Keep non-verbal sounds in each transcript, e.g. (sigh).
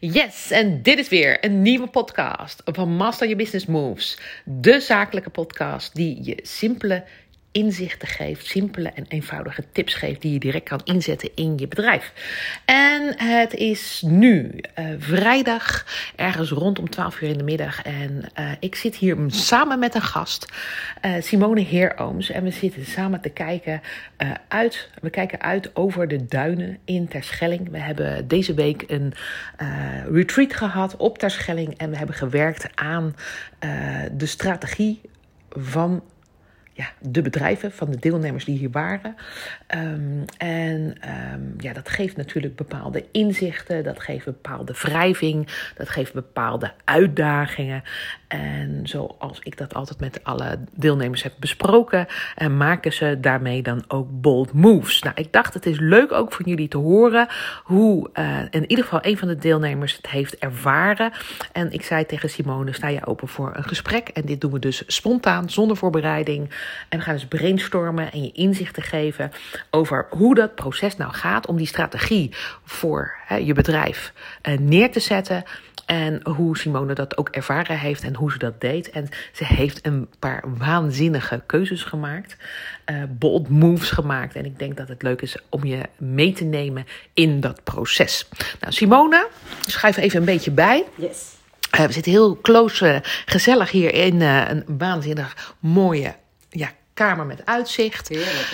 Yes, en dit is weer een nieuwe podcast van Master Your Business Moves. De zakelijke podcast die je simpele inzichten geeft, simpele en eenvoudige tips geeft die je direct kan inzetten in je bedrijf. En het is nu uh, vrijdag, ergens rondom 12 uur in de middag. En uh, ik zit hier samen met een gast, uh, Simone Heerooms. En we zitten samen te kijken uit. We kijken uit over de duinen in Terschelling. We hebben deze week een retreat gehad op Terschelling. En we hebben gewerkt aan de strategie van ja, de bedrijven, van de deelnemers die hier waren. Um, en um, ja, dat geeft natuurlijk bepaalde inzichten, dat geeft bepaalde wrijving, dat geeft bepaalde uitdagingen. En zoals ik dat altijd met alle deelnemers heb besproken, en maken ze daarmee dan ook bold moves. Nou, ik dacht het is leuk ook voor jullie te horen hoe uh, in ieder geval een van de deelnemers het heeft ervaren. En ik zei tegen Simone, sta je open voor een gesprek? En dit doen we dus spontaan, zonder voorbereiding. En we gaan dus brainstormen en je inzichten geven over hoe dat proces nou gaat om die strategie voor hè, je bedrijf uh, neer te zetten. En hoe Simone dat ook ervaren heeft en hoe ze dat deed. En ze heeft een paar waanzinnige keuzes gemaakt. Uh, bold moves gemaakt. En ik denk dat het leuk is om je mee te nemen in dat proces. Nou, Simone, schuif even een beetje bij. Yes. Uh, we zitten heel close, uh, gezellig hier in een waanzinnig mooie kamer met uitzicht. Heerlijk.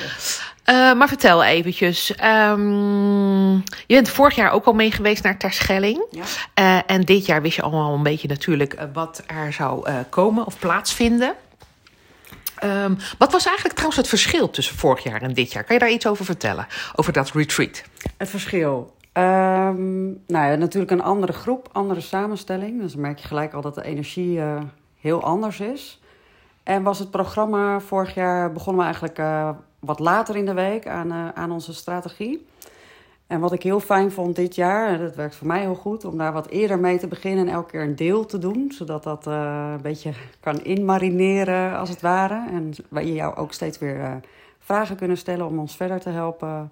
Uh, maar vertel eventjes. Um, je bent vorig jaar ook al mee geweest naar Terschelling. Ja. Uh, en dit jaar wist je allemaal een beetje natuurlijk uh, wat er zou komen of plaatsvinden. Um, wat was eigenlijk trouwens het verschil tussen vorig jaar en dit jaar? Kan je daar iets over vertellen? Over dat retreat? Het verschil. Um, nou ja, natuurlijk een andere groep, andere samenstelling. Dus dan merk je gelijk al dat de energie heel anders is. En was het programma vorig jaar begonnen we eigenlijk uh, wat later in de week aan, uh, aan onze strategie. En wat ik heel fijn vond dit jaar, en dat werkt voor mij heel goed, om daar wat eerder mee te beginnen en elke keer een deel te doen. Zodat dat uh, een beetje kan inmarineren als het ware. En waar je jou ook steeds weer vragen kunnen stellen om ons verder te helpen.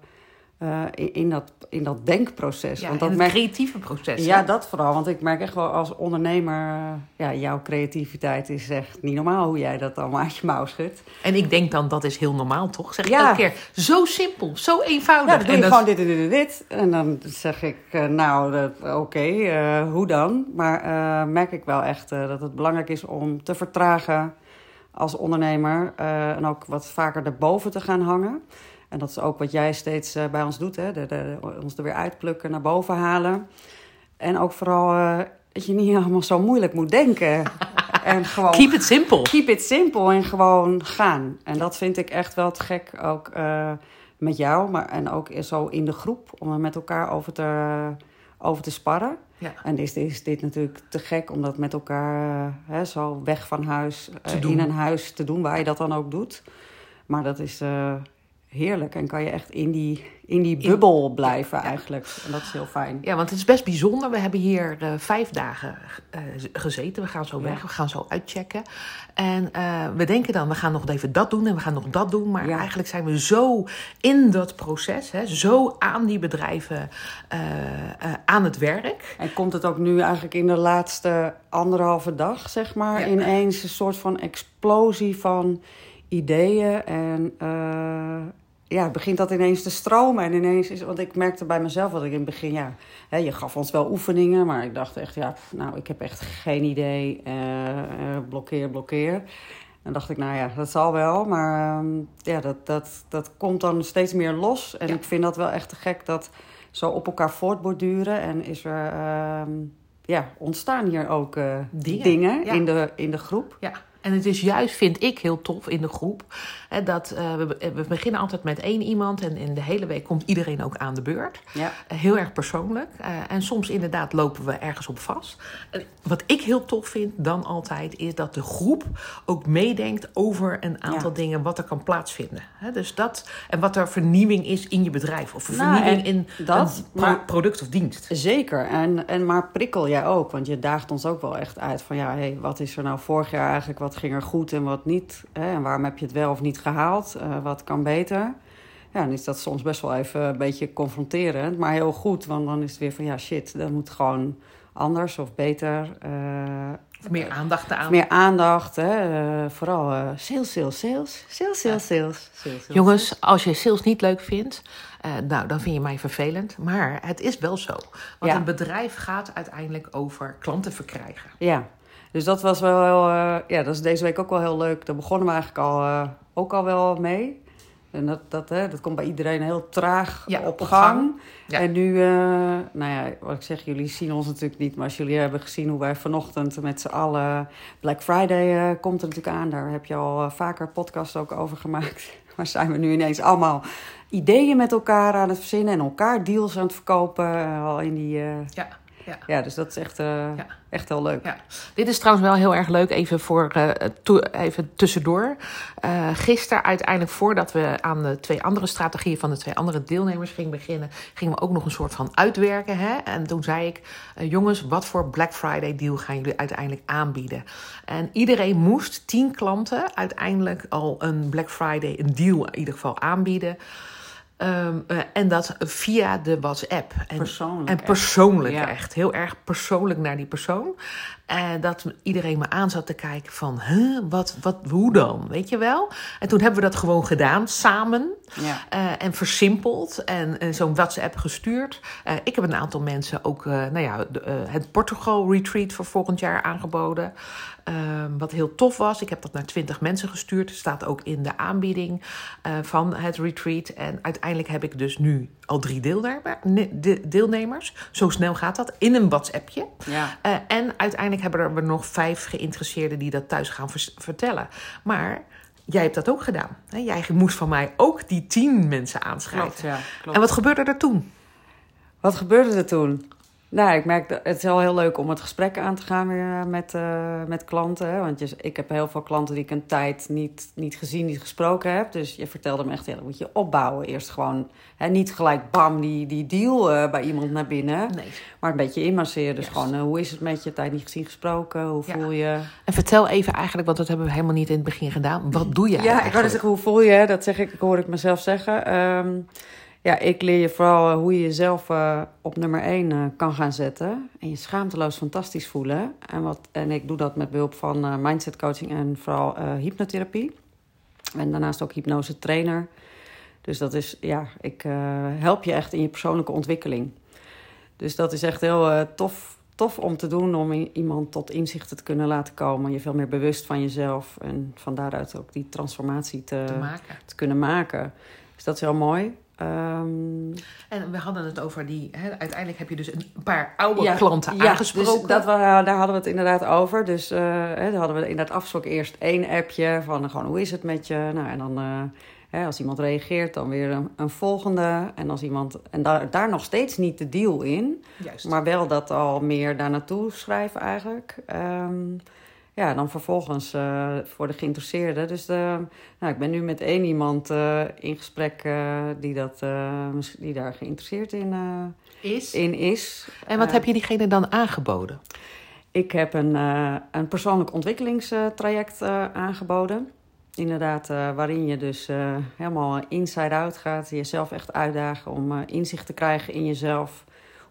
Uh, in, in, dat, in dat denkproces. Ja, want dat creatieve proces. Ja, hè? dat vooral. Want ik merk echt wel als ondernemer... Uh, ja, jouw creativiteit is echt niet normaal hoe jij dat allemaal uit je mouw schudt. En ik denk dan, dat is heel normaal, toch? Zeg ik Ja. elke keer. Zo simpel, zo eenvoudig. Ja, dan doe En je dat- gewoon dit en dit en dit. En dan zeg ik, uh, nou, oké, eh, hoe dan? Maar eh, merk ik wel echt eh, dat het belangrijk is om te vertragen als ondernemer. eh, en ook wat vaker erboven te gaan hangen. En dat is ook wat jij steeds eh, bij ons doet, hè? De, de, ons er weer uitplukken, naar boven halen. En ook vooral eh, dat je niet allemaal zo moeilijk moet denken. (laughs) en gewoon Keep it simple. keep it simple en gewoon gaan. En dat vind ik echt wel te gek, ook eh, met jou, maar en ook zo in de groep, om er met elkaar over te, over te sparren. Ja. En is, is dit natuurlijk te gek om dat met elkaar hè, zo weg van huis, in een huis te doen, waar je dat dan ook doet. Maar dat is heerlijk en kan je echt in die, in die In- bubbel blijven ja. eigenlijk. En dat is heel fijn. Ja, want het is best bijzonder. We hebben hier eh, vijf dagen eh, gezeten. We gaan zo Ja. weg, we gaan zo uitchecken. En eh, we denken dan, we gaan nog even dat doen en we gaan nog dat doen. Maar Ja. eigenlijk zijn we zo in dat proces, hè, zo aan die bedrijven aan het werk. En komt het ook nu eigenlijk in de laatste anderhalve dag, zeg maar, ineens een soort van explosie van ideeën. En eh, ja, begint dat ineens te stromen. En ineens is, want ik merkte bij mezelf dat ik in het begin, ja, hè, je gaf ons wel oefeningen, maar ik dacht echt, ja, nou, ik heb echt geen idee. eh, eh, blokkeer, blokkeer. Dan dacht ik, nou ja, dat zal wel. Maar ehm, ja, dat, dat, dat komt dan steeds meer los. En Ja. ik vind dat wel echt te gek dat zo op elkaar voortborduren. En is er, ehm, ja, ontstaan hier ook Dingen, dingen, ja. in, de, in de groep. Ja, en het is juist, vind ik, heel tof in de groep. Hè, dat, eh, we, we beginnen altijd met één iemand en in de hele week komt iedereen ook aan de beurt. Ja, Eh, Heel erg persoonlijk. Eh, en soms inderdaad lopen we ergens op vast. En wat ik heel tof vind dan altijd, is dat de groep ook meedenkt over een aantal Ja. dingen wat er kan plaatsvinden. Hè, dus dat, en wat er vernieuwing is in je bedrijf. Of Nou, vernieuwing in dat, een pro- product of dienst. zeker. En, en maar prikkel jij ook. Want je daagt ons ook wel echt uit van ja, hey, wat is er nou vorig jaar eigenlijk? Wat ging er goed en wat niet? Hè? En waarom heb je het wel of niet gehaald? Eh, wat kan beter? Ja, dan is dat soms best wel even een beetje confronterend. Maar heel goed, want dan is het weer van ja, shit, dat moet gewoon anders of beter. eh, Of meer aandacht aan. meer aandacht. Hè? eh, vooral sales, sales, sales. Sales, sales, sales. Sales, sales. Jongens, als je sales niet leuk vindt, eh, nou, dan vind je mij vervelend. Maar het is wel zo. Want Ja. een bedrijf gaat uiteindelijk over klanten verkrijgen. Ja, dus dat was wel heel, eh, ja, dat is deze week ook wel heel leuk. Daar begonnen we eigenlijk al, eh, ook al wel mee. En dat, dat, hè, dat komt bij iedereen heel traag Ja, op op gang. gang. Ja. En nu, eh, nou ja, wat ik zeg, jullie zien ons natuurlijk niet. Maar als jullie hebben gezien hoe wij vanochtend met z'n allen... Black Friday komt er natuurlijk aan. Daar heb je al vaker podcasts ook over gemaakt. (laughs) Maar zijn we nu ineens allemaal ideeën met elkaar aan het verzinnen... en elkaar deals aan het verkopen al in die... Ja, ja. ja, dus dat is echt, eh, Ja. echt heel leuk. Ja. Dit is trouwens wel heel erg leuk, even, voor, eh, to- even tussendoor. Eh gisteren uiteindelijk, voordat we aan de twee andere strategieën van de twee andere deelnemers gingen beginnen, gingen we ook nog een soort van uitwerken. Hè? En toen zei ik, jongens, wat voor Black Friday deal gaan jullie uiteindelijk aanbieden? En iedereen moest, tien klanten, uiteindelijk al een Black Friday, een deal in ieder geval aanbieden. Ehm, eh, en dat via de WhatsApp. En, Persoonlijk En echt. persoonlijk echt. Heel erg persoonlijk naar die persoon. En dat iedereen me aan zat te kijken van, huh, wat, wat, hoe dan? Weet je wel? En toen hebben we dat gewoon gedaan, samen. Ja. eh, en versimpeld en eh, zo'n WhatsApp gestuurd. Ik heb een aantal mensen ook nou ja, de, het Portugal Retreat voor volgend jaar aangeboden. Ehm, wat heel tof was. Ik heb dat naar twintig mensen gestuurd. Staat ook in de aanbieding eh, van het retreat. En uiteindelijk heb ik dus nu al drie deelnemer- ne- de- deelnemers. Zo snel gaat dat. In een WhatsAppje. Ja. Eh, en uiteindelijk hebben er nog vijf geïnteresseerden die dat thuis gaan vertellen. Maar jij hebt dat ook gedaan. Hè? Jij moest van mij ook die tien mensen aanschrijven. Klopt, ja. Klopt. En wat gebeurde er toen? Wat gebeurde er toen? Nou, ik merk dat het is wel heel leuk om het gesprek aan te gaan weer met, eh, met klanten. Hè? Want je, ik heb heel veel klanten die ik een tijd niet, niet gezien, niet gesproken heb. Dus je vertelde me echt, ja, dat moet je opbouwen. Eerst gewoon, hè, niet gelijk bam, die, die deal eh, bij iemand naar binnen. Nee. Maar een beetje inmasseren. Dus Yes. gewoon, eh, hoe is het met je? Tijd niet gezien, gesproken. Hoe Ja. voel je? En vertel even eigenlijk, want dat hebben we helemaal niet in het begin gedaan. Wat doe jij Ja, ik wou eigenlijk? zeggen, hoe voel je? Dat zeg ik, hoor ik mezelf zeggen. Ehm, ja, ik leer je vooral eh, hoe je jezelf eh, op nummer 1 kan gaan zetten. En je schaamteloos fantastisch voelen. En, wat, en ik doe dat met behulp van eh, mindset coaching en vooral eh, hypnotherapie. En daarnaast ook hypnose trainer. Dus dat is, ja, ik eh, help je echt in je persoonlijke ontwikkeling. Dus dat is echt heel eh, tof, tof om te doen, om iemand tot inzichten te kunnen laten komen. Je veel meer bewust van jezelf en van daaruit ook die transformatie te, te te kunnen maken. Dus dat is heel mooi. Ehm, En we hadden het over die. Hè, uiteindelijk heb je dus een paar oude ja, klanten ja, aangesproken. Dus dat, daar hadden we het inderdaad over. Dus eh, hè, daar hadden we inderdaad afgesproken eerst één appje van gewoon hoe is het met je? Nou, en dan eh, hè, als iemand reageert, dan weer een, een volgende. En als iemand en daar, daar nog steeds niet de deal in, Juist. maar wel dat al meer daar naartoe schrijven eigenlijk. Ehm, ja, dan vervolgens eh, voor de geïnteresseerden. Dus de, nou, ik ben nu met één iemand eh, in gesprek eh, die, dat, eh, die daar geïnteresseerd in, eh, is. in is. En wat Eh, heb je diegene dan aangeboden? Ik heb een, eh, een persoonlijk ontwikkelingstraject eh, aangeboden. Inderdaad, eh, waarin je dus eh, helemaal inside-out gaat. Jezelf echt uitdagen om eh, inzicht te krijgen in jezelf.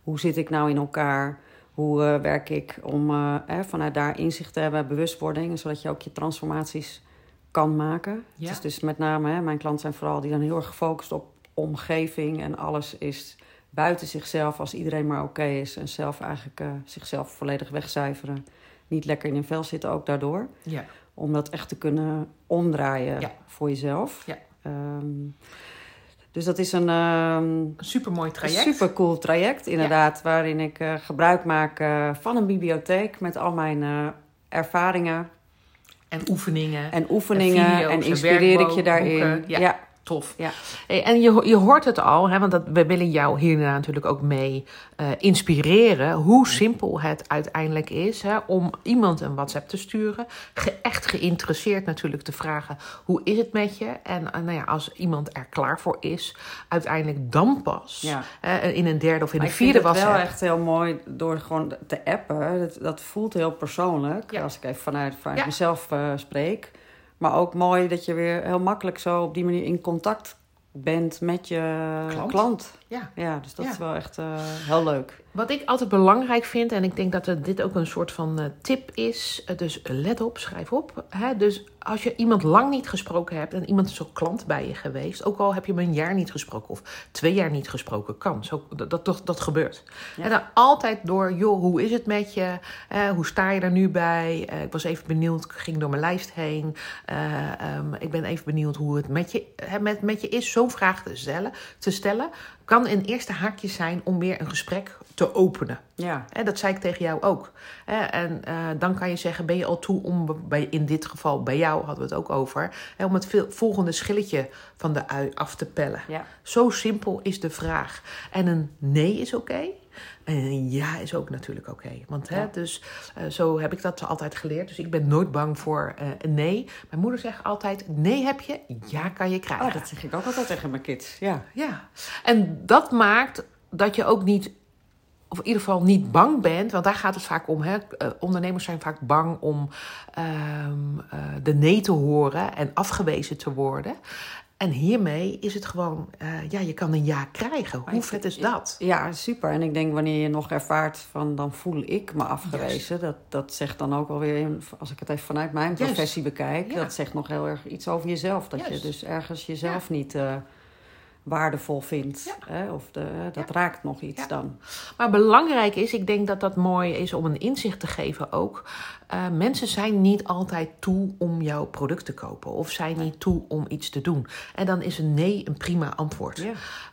Hoe zit ik nou in elkaar? Hoe eh, werk ik om eh, vanuit daar inzicht te hebben, bewustwording, zodat je ook je transformaties kan maken. Ja. Het is dus met name, hè, mijn klanten zijn vooral die dan heel erg gefocust op omgeving en alles is buiten zichzelf als iedereen maar oké is en zelf eigenlijk eh, zichzelf volledig wegcijferen. Niet lekker in hun vel zitten ook daardoor. Ja. Om dat echt te kunnen omdraaien Ja. voor jezelf. Ja. Ehm, dus dat is een ehm, Een supermooi traject. super cool traject, inderdaad. Waarin ik eh, gebruik maak eh, van een bibliotheek met al mijn eh, ervaringen En oefeningen. en oefeningen. En En, video's en inspireer ik je daarin. ja. ja. Tof. Ja. Hey, en je, je hoort het al, hè, want dat, we willen jou hier natuurlijk ook mee eh, inspireren. Hoe simpel het uiteindelijk is hè, om iemand een WhatsApp te sturen. Ge- echt geïnteresseerd natuurlijk te vragen: hoe is het met je? En eh, nou ja, als iemand er klaar voor is, uiteindelijk dan pas Ja. eh, in een derde of in Maar een ik vind vierde het wel WhatsApp. echt heel mooi door gewoon te appen. Dat, dat voelt heel persoonlijk. Ja. Als ik even vanuit, vanuit mezelf spreek. Maar ook mooi dat je weer heel makkelijk zo op die manier in contact bent met je Klant. klant. Ja. Ja, dus dat Ja. is wel echt eh, heel leuk. Wat ik altijd belangrijk vind, en ik denk dat het- dit ook een soort van eh, tip is, eh, dus let op, schrijf op. Hè? Dus als je iemand lang niet gesproken hebt en iemand is zo klant bij je geweest, ook al heb je hem een jaar niet gesproken of twee jaar niet gesproken, kan. Zo, dat, dat, dat, dat gebeurt. Ja. En dan altijd door, joh, hoe is het met je? Hoe sta je er nu bij? Ik was even benieuwd, ik ging door mijn lijst heen. Eh, ehm, ik ben even benieuwd hoe het met je, met, met je is. Zo'n vraag te stellen, te stellen kan een eerste haakje zijn om weer een gesprek te openen. Ja, dat zei ik tegen jou ook. En eh, dan kan je zeggen, ben je al toe om, bij, in dit geval bij jou hadden we het ook over, om het volgende schilletje van de ui af te pellen. ja. Zo simpel is de vraag. En een nee is oké. En ja is ook natuurlijk oké. Want hè, Ja. dus, eh, zo heb ik dat altijd geleerd. Dus ik ben nooit bang voor eh, een nee. Mijn moeder zegt altijd: nee heb je, ja kan je krijgen. Oh, dat zeg ik ook altijd tegen mijn kids. Ja, Ja, en dat maakt dat je ook niet, of in ieder geval niet bang bent, want daar gaat het vaak om. Hè? Eh, ondernemers zijn vaak bang om ehm, eh, de nee te horen en afgewezen te worden. En hiermee is het gewoon, eh, ja, je kan een ja krijgen. Hoe vet is dat? ja, super. En ik denk wanneer je nog ervaart van dan voel ik me afgewezen. Dat, dat zegt dan ook alweer, als ik het even vanuit mijn professie bekijk. Ja. Dat zegt nog heel erg iets over jezelf. Dat je dus ergens jezelf niet eh, waardevol vindt. Hè? Of de, dat raakt nog iets Ja. dan. Maar belangrijk is, ik denk dat dat mooi is om een inzicht te geven ook. eh, mensen zijn niet altijd toe om jouw product te kopen. Of zijn niet toe om iets te doen. En dan is een nee een prima antwoord.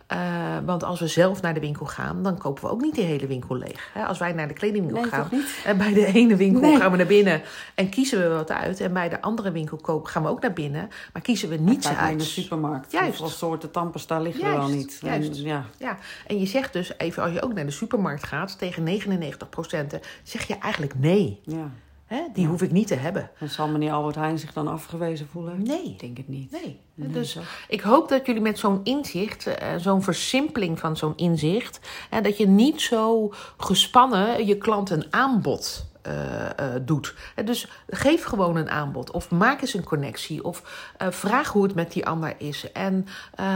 Eh, want als we zelf naar de winkel gaan, dan kopen we ook niet die hele winkel leeg. Hè? Als wij naar de kledingwinkel Nee, gaan, en bij de ene winkel Nee. gaan we naar binnen en kiezen we wat uit. En bij de andere winkel kopen, gaan we ook naar binnen, maar kiezen we niets maar in uit. de supermarkt. Juist. Hoeveel soorten tandpasta liggen er wel Juist, niet? juist. En, ja. Ja, en je zegt dus even, als je ook naar de supermarkt gaat, tegen 99% zeg je eigenlijk nee. ja. Hè? Die hoef ik niet te hebben. En zal meneer Albert Heijn zich dan afgewezen voelen? Nee. Ik denk het niet. Nee. Nee, dus ik hoop dat jullie met zo'n inzicht, eh, zo'n versimpeling van zo'n inzicht, hè, dat je niet zo gespannen je klant een aanbod eh, eh, doet. Dus geef gewoon een aanbod of maak eens een connectie of vraag hoe het met die ander is. En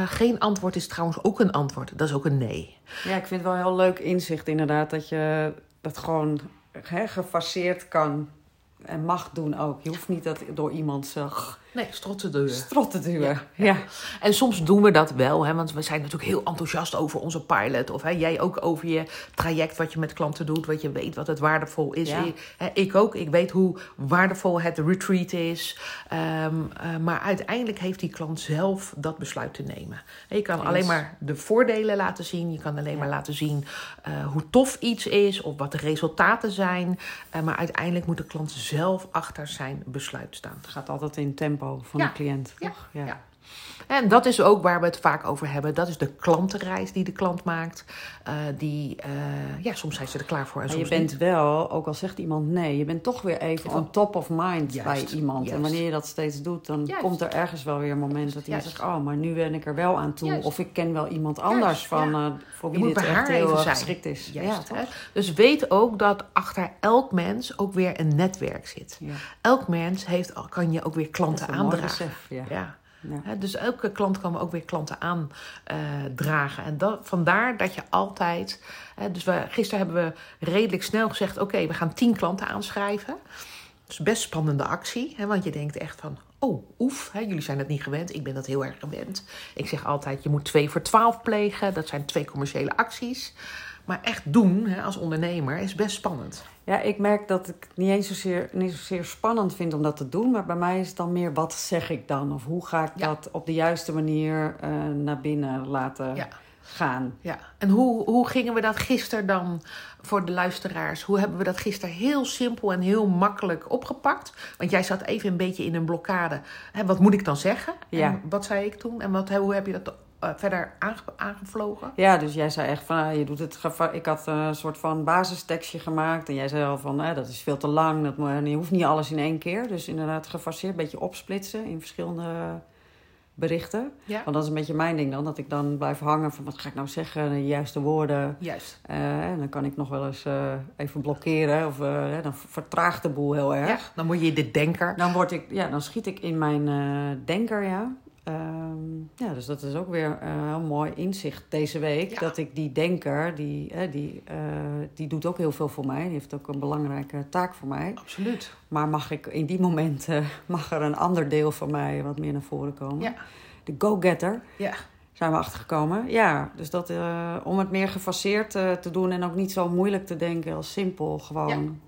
geen antwoord is trouwens ook een antwoord. Dat is ook een nee. Ja, ik vind het wel heel leuk inzicht inderdaad. Dat je dat gewoon hè, gefaseerd kan en mag doen ook. Je hoeft niet dat door iemand zo Nee, strot te duwen. strot te duwen. Ja. Ja. En soms doen we dat wel, hè, want we zijn natuurlijk heel enthousiast over onze pilot. Of hè, jij ook over je traject, wat je met klanten doet, wat je weet wat het waardevol is. Ja. Ik, hè, ik ook, ik weet hoe waardevol het retreat is. Ehm, eh, maar uiteindelijk heeft die klant zelf dat besluit te nemen. Je kan alleen maar de voordelen laten zien. Je kan alleen Ja. maar laten zien eh, hoe tof iets is of wat de resultaten zijn. Eh, maar uiteindelijk moet de klant zelf achter zijn besluit staan. Het gaat altijd in tempo van Ja. de cliënt. Ja, toch? ja. En dat is ook waar we het vaak over hebben. Dat is de klantenreis die de klant maakt. Eh, die, eh, ja, soms zijn ze er klaar voor en Maar je soms bent niet. wel, ook al zegt iemand nee, je bent toch weer even on top of mind Juist, bij iemand. juist. En wanneer je dat steeds doet, dan Juist. komt er ergens wel weer een moment dat iemand zegt: Oh, maar nu ben ik er wel aan toe. Of ik ken wel iemand anders van ja. eh, voor Je wie dit echt haar heel geschikt is. Juist, ja? Dus weet ook dat achter elk mens ook weer een netwerk zit. Ja. Elk mens heeft, kan je ook weer klanten aandragen. besef, ja. Dus elke klant kan ook weer klanten aandragen. en dat, vandaar dat je altijd. Dus we, gisteren hebben we redelijk snel gezegd: oké, we gaan tien klanten aanschrijven. Dat is best spannende actie, want je denkt echt van. Oh, oef, jullie zijn dat niet gewend. Ik ben dat heel erg gewend. Ik zeg altijd: je moet twee voor twaalf plegen. Dat zijn twee commerciële acties. Maar echt doen hè, als ondernemer is best spannend. Ja, ik merk dat ik het niet eens zozeer, niet zozeer spannend vind om dat te doen. Maar bij mij is het dan meer wat zeg ik dan? Of hoe ga ik Ja. dat op de juiste manier eh, naar binnen laten Ja. gaan? Ja, en hoe, hoe gingen we dat gisteren dan voor de luisteraars? Hoe hebben we dat gisteren heel simpel en heel makkelijk opgepakt? Want jij zat even een beetje in een blokkade. Hè, wat moet ik dan zeggen? Ja. En wat zei ik toen? En wat, hoe heb je dat eh, verder aange- aangevlogen? Ja, dus jij zei echt van, ah, je doet het Ik had een soort van basistekstje gemaakt. En jij zei al van, eh, dat is veel te lang. Dat, moet- je hoeft niet alles in één keer. Dus inderdaad gefaseerd, een beetje opsplitsen in verschillende berichten. Ja, Want dat is een beetje mijn ding dan. Dat ik dan blijf hangen van, wat ga ik nou zeggen? De juiste woorden. juist. Eh, en dan kan ik nog wel eens eh, even blokkeren. Of dan vertraagt de boel heel erg. Ja, dan moet je de denker. Dan, word ik, ja, dan schiet ik in mijn denker, ja. Ehm, ja, dus dat is ook weer een heel mooi inzicht deze week. Ja. Dat ik die denker, die, die, eh, die doet ook heel veel voor mij. Die heeft ook een belangrijke taak voor mij. Absoluut. Maar mag ik in die momenten, (laughs) mag er een ander deel van mij wat meer naar voren komen. Ja. De go-getter Ja. zijn we achtergekomen. Ja, dus dat, eh, om het meer gefaseerd eh, te doen en ook niet zo moeilijk te denken als simpel. Gewoon,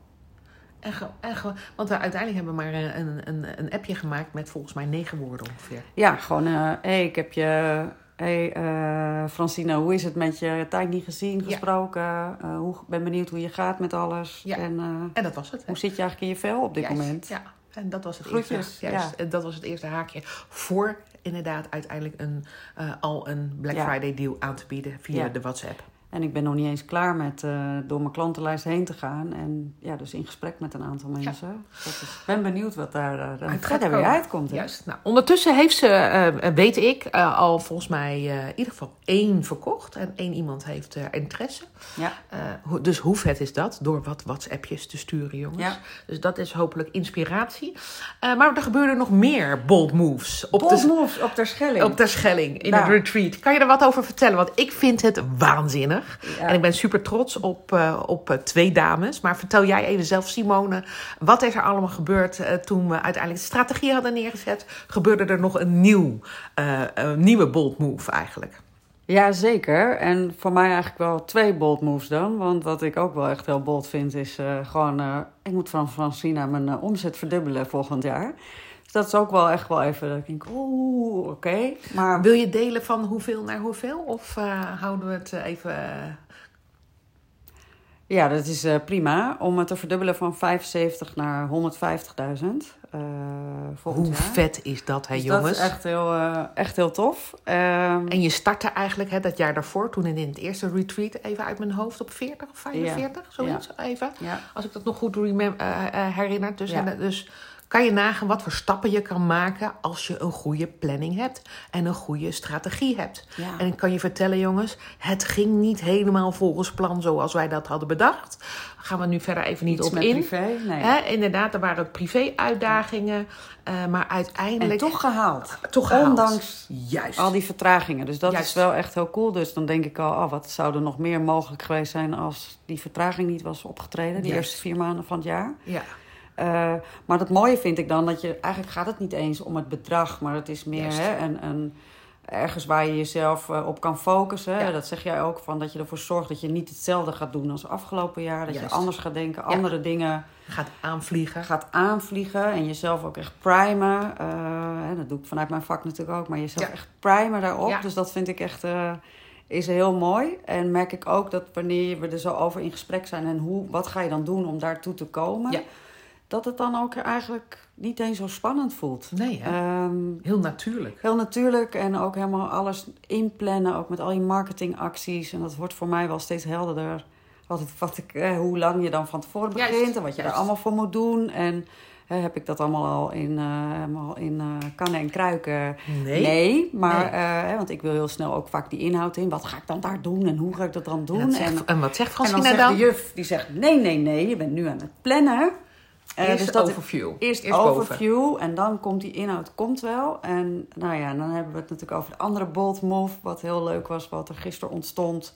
En ge- en ge- want we uiteindelijk hebben we maar een, een, een, een appje gemaakt met volgens mij negen woorden ongeveer. ja, gewoon, hé, hey, ik heb je... Hé, hey, eh, Francine, hoe is het met je? Tijd niet gezien, Ja. gesproken. Eh, hoe, ben benieuwd hoe je gaat met alles. Ja. En eh, En dat was het. hè? hoe zit je eigenlijk in je vel op dit moment? Ja, en dat was het Groetjes, eerste. Juist, en dat was het eerste haakje. Voor inderdaad uiteindelijk een, eh, al een Black Ja. Friday deal aan te bieden via Ja. de WhatsApp. En ik ben nog niet eens klaar met eh, door mijn klantenlijst heen te gaan. En ja, dus in gesprek met een aantal mensen. Ik ben benieuwd wat daar eh, dan verder weer uitkomt. hè? Juist. Nou, ondertussen heeft ze, eh, weet ik, al volgens mij in ieder geval één verkocht. En één iemand heeft interesse. Ja. Ho- dus hoe vet is dat? Door wat WhatsAppjes te sturen, jongens. Ja. Dus dat is hopelijk inspiratie. Maar er gebeuren nog meer bold moves op Bold de, moves op ter Schelling. op de Schelling in Nou. het retreat. Kan je er wat over vertellen? Want ik vind het waanzinnig. Ja. En ik ben super trots op, eh, op eh, twee dames. Maar vertel jij even zelf, Simone, wat is er allemaal gebeurd eh, toen we uiteindelijk de strategie hadden neergezet? Gebeurde er nog een, nieuw, een nieuwe bold move eigenlijk? Ja, zeker. En voor mij eigenlijk wel twee bold moves dan. Want wat ik ook wel echt heel bold vind is gewoon... eh, ik moet van Francina mijn omzet verdubbelen volgend jaar. Dus dat is ook wel echt wel even dat ik denk, oeh, oké. Maar Wil je delen van hoeveel naar hoeveel? Of eh, houden we het eh, even... eh, ja, dat is prima. Om het te verdubbelen van 75 naar 150.000 eh volgend hoe jaar. vet is dat, hè Dus jongens? dat is echt heel, echt heel tof. Ehm, En je startte eigenlijk hè, dat jaar daarvoor, toen in het eerste retreat, even uit mijn hoofd op 40 of 45, zoiets even. ja. Als ik dat nog goed herinner. Dus, en, dus kan je nagaan wat voor stappen je kan maken als je een goede planning hebt en een goede strategie hebt. Ja. En ik kan je vertellen, jongens, het ging niet helemaal volgens plan zoals wij dat hadden bedacht. Daar gaan we nu verder even niet Iets op met in. privé? Nee. Inderdaad, er waren privé-uitdagingen, eh, maar uiteindelijk En toch gehaald. toch gehaald. Ondanks Juist. al die vertragingen. Dus dat Juist. is wel echt heel cool. Dus dan denk ik al, oh, wat zou er nog meer mogelijk geweest zijn als die vertraging niet was opgetreden. De Juist. eerste vier maanden van het jaar. Ja. Eh, maar het mooie vind ik dan dat je, eigenlijk gaat het niet eens om het bedrag, maar het is meer hè, een, een, ergens waar je jezelf eh, op kan focussen. Ja. Dat zeg jij ook, van dat je ervoor zorgt dat je niet hetzelfde gaat doen als afgelopen jaar. Dat Juist. je anders gaat denken, Ja. andere dingen Gaat aanvliegen. gaat aanvliegen en jezelf ook echt primen. Hè, dat doe ik vanuit mijn vak natuurlijk ook, maar jezelf Ja. echt primen daarop. Dus dat vind ik echt is heel mooi. En merk ik ook dat wanneer we er zo over in gesprek zijn en hoe, wat ga je dan doen om daartoe te komen, Ja. Dat het dan ook eigenlijk niet eens zo spannend voelt. Nee, hè? Ehm, Heel natuurlijk. Heel natuurlijk en ook helemaal alles inplannen, ook met al je marketingacties. En dat wordt voor mij wel steeds helderder. Wat, het, wat ik, eh, hoe lang je dan van tevoren Juist, begint en wat je juist. er allemaal voor moet doen. En eh, heb ik dat allemaal al in, helemaal in eh, kannen en kruiken? Nee. maar, Nee. want ik wil heel snel ook vaak die inhoud in. Wat ga ik dan daar doen en hoe ga ik dat dan doen? En, wat zegt, en wat zegt en dan zegt dan? de juf, die zegt nee, nee, nee, je bent nu aan het plannen. Eh, Eerst dus dat overview. Eerst, Eerst boven. overview en dan komt die inhoud komt wel. En nou ja, dan hebben we het natuurlijk over de andere bold move, wat heel leuk was, wat er gisteren ontstond.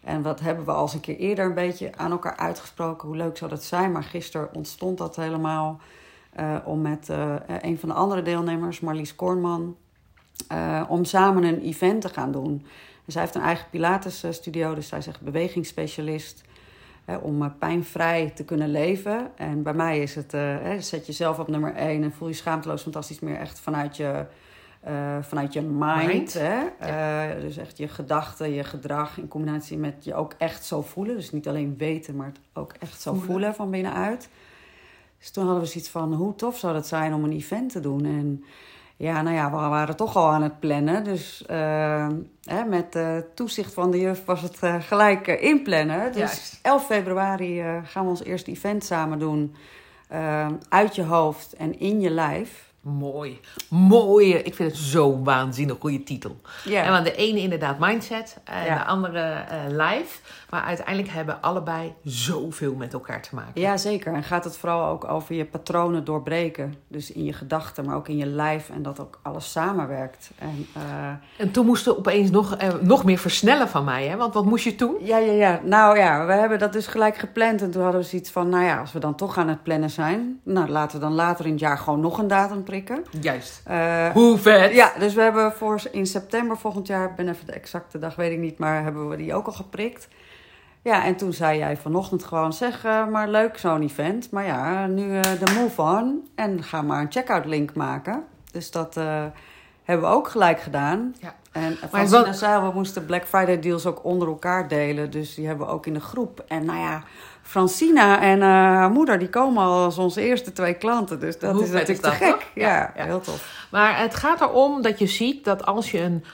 En wat hebben we al eens een keer eerder een beetje aan elkaar uitgesproken, hoe leuk zou dat zijn. Maar gisteren ontstond dat helemaal eh, om met eh, een van de andere deelnemers, Marlies Kornman, eh, om samen een event te gaan doen. En zij heeft een eigen Pilates-studio, dus zij is echt bewegingsspecialist. Hè, om eh, pijnvrij te kunnen leven. En bij mij is het, eh, hè, zet jezelf op nummer één en voel je schaamteloos fantastisch meer echt vanuit je, eh, vanuit je mind. Mind. Hè? Dus echt je gedachten, je gedrag in combinatie met je ook echt zo voelen. Dus niet alleen weten, maar het ook echt zo Voelen. voelen, van binnenuit. Dus toen hadden we zoiets van, hoe tof zou dat zijn om een event te doen? En ja, nou ja, we waren toch al aan het plannen. Dus eh, hè, met eh, toezicht van de juf was het eh, gelijk eh, inplannen. Dus Juist. 11 februari gaan we ons eerste event samen doen. Eh, uit je hoofd en in je lijf. Mooi. Mooi. Ik vind het zo waanzinnig goede titel. Ja. En want de ene inderdaad mindset en Ja. de andere eh life. Maar uiteindelijk hebben allebei zoveel met elkaar te maken. Ja, zeker. En gaat het vooral ook over je patronen doorbreken. Dus in je gedachten, maar ook in je lijf. En dat ook alles samenwerkt. En, eh, En toen moesten opeens nog, eh, nog meer versnellen van mij. Hè? Want wat moest je toen? ja, ja, ja. Nou ja, we hebben dat dus gelijk gepland. En toen hadden we zoiets van, nou ja, als we dan toch aan het plannen zijn... Nou, laten we dan later in het jaar gewoon nog een datum prikken. Juist. Eh, Hoe vet. ja, dus we hebben voor in september volgend jaar, ik ben even de exacte dag, weet ik niet, maar hebben we die ook al geprikt. Ja, en toen zei jij vanochtend gewoon, zeg eh, maar leuk zo'n event. Maar ja, nu eh, de move on en ga maar een checkout link maken. Dus dat hebben we ook gelijk gedaan. Ja. En wat- zei we moesten Black Friday deals ook onder elkaar delen. Dus die hebben we ook in de groep. En nou ja, Francina en eh, haar moeder, die komen al als onze eerste twee klanten. Dus dat Hoe is natuurlijk is te dat, gek. Ja, heel tof. Maar het gaat erom dat je ziet dat als je een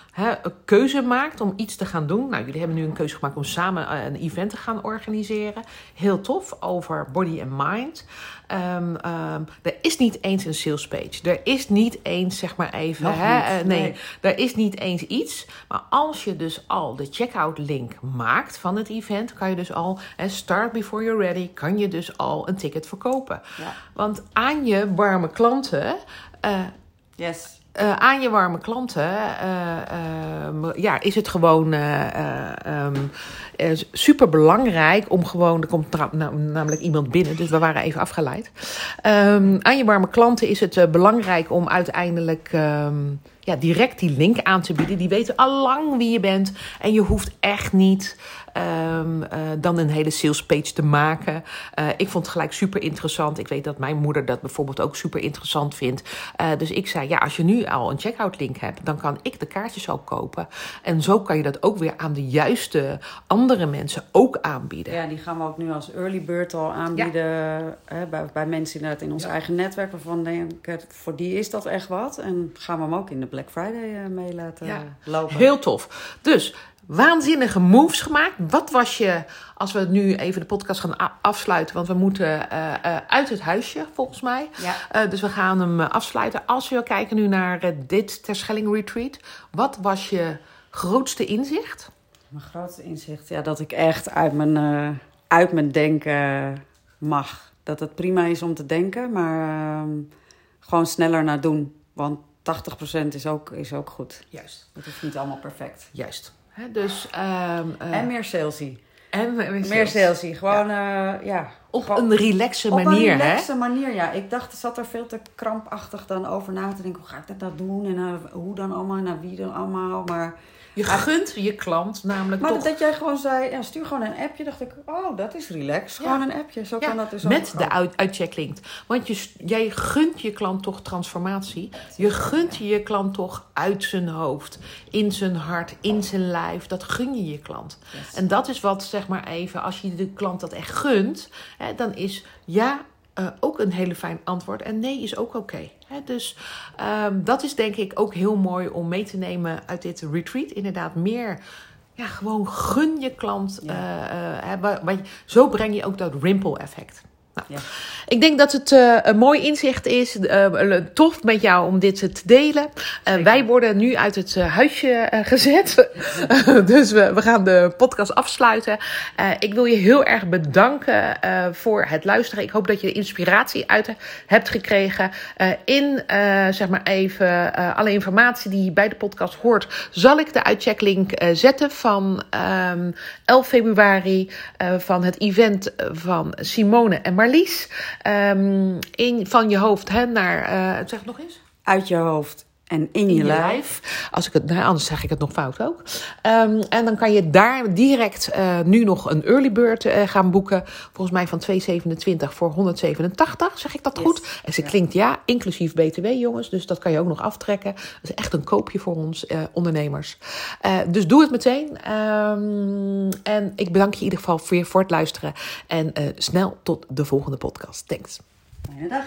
keuze maakt om iets te gaan doen. Nou, jullie hebben nu een keuze gemaakt om samen eh, een event te gaan organiseren. Heel tof over body and mind. Ehm, ehm, er is niet eens een sales page. Er is niet eens, zeg maar even. Hè, eh, nee, nee. er is niet eens iets. Maar als je dus al de checkout link maakt van het event, kan je dus al, en start before you're ready, kan je dus al een ticket verkopen. Ja. Want aan je warme klanten. eh, Yes. eh, aan je warme klanten eh, ehm, ja, is het gewoon eh, super belangrijk om gewoon. Er komt nou, namelijk iemand binnen, dus we waren even afgeleid. Ehm, aan je warme klanten is het eh, belangrijk om uiteindelijk ehm, ja, direct die link aan te bieden. Die weten al lang wie je bent en je hoeft echt niet. ehm, eh, dan een hele sales page te maken. Ik vond het gelijk super interessant. Ik weet dat mijn moeder dat bijvoorbeeld ook super interessant vindt. Dus ik zei, ja, als je nu al een checkout link hebt, dan kan ik de kaartjes ook kopen. En zo kan je dat ook weer aan de juiste andere mensen ook aanbieden. Ja, die gaan we ook nu als early bird al aanbieden hè, bij, bij mensen inderdaad in ons Ja. eigen netwerk. Waarvan denk ik, voor die is dat echt wat. En gaan we hem ook in de Black Friday eh, mee laten Ja. lopen. Heel tof. Dus waanzinnige moves gemaakt. Wat was je, als we nu even de podcast gaan afsluiten, want we moeten eh, eh, uit het huisje volgens mij. Ja. Dus we gaan hem afsluiten. Als we kijken nu naar dit Terschelling Retreat, wat was je grootste inzicht? Mijn grootste inzicht, ja, dat ik echt uit mijn, eh, uit mijn denken mag. Dat het prima is om te denken, maar ehm, gewoon sneller naar doen. Want 80% is ook, is ook goed. Juist. Het is niet allemaal perfect. Juist. Hè, dus, ehm, eh, en meer salesy. en meer Meer salesy. Gewoon, ja. ja. Op een relaxe Op manier, een hè? relaxe manier, ja. Ik dacht, zat er veel te krampachtig dan over na te denken. Hoe ga ik dat nou doen? En eh, hoe dan allemaal? En naar wie dan allemaal? Maar, Je gunt je klant namelijk maar toch dat jij gewoon zei, ja, stuur gewoon een appje. dacht ik, oh, dat is relaxed. Gewoon een appje. Zo Ja, kan dat dus met ook. de uit, uitchecklink. Want je, jij gunt je klant toch transformatie. Je gunt je klant toch uit zijn hoofd, in zijn hart, in zijn lijf. Dat gun je je klant. Yes. En dat is wat, zeg maar even, als je de klant dat echt gunt, dan is ja eh, ook een hele fijn antwoord. En nee is ook oké. dus ehm, dat is denk ik ook heel mooi om mee te nemen uit dit retreat. Inderdaad, meer. Ja, gewoon gun je klant. Ja. eh, eh, zo breng je ook dat ripple effect. Nou, Ja. Ik denk dat het eh, een mooi inzicht is. eh, tof met jou om dit te delen. Eh, wij worden nu uit het huisje gezet. (laughs) dus we, we gaan de podcast afsluiten. Ik wil je heel erg bedanken voor het luisteren. Ik hoop dat je inspiratie uit hebt gekregen. In zeg maar even alle informatie die je bij de podcast hoort, zal ik de uitchecklink zetten van ehm 11 februari van het event van Simone en Marlies. Ehm, in, van je hoofd hè, naar, eh, zeg nog eens Uit je hoofd en in, je, lijf. Als ik het, nou, anders zeg ik het nog fout ook. Ehm, en dan kan je daar direct eh, nu nog een early bird eh, gaan boeken. Volgens mij van 2,27 voor 187. Zeg ik dat Yes. goed? En ze Ja. klinkt ja, inclusief BTW jongens. Dus dat kan je ook nog aftrekken. Dat is echt een koopje voor ons eh, ondernemers. Dus doe het meteen. Ehm, en ik bedank je in ieder geval weer voor het luisteren. En snel tot de volgende podcast. Thanks. Fijne dag.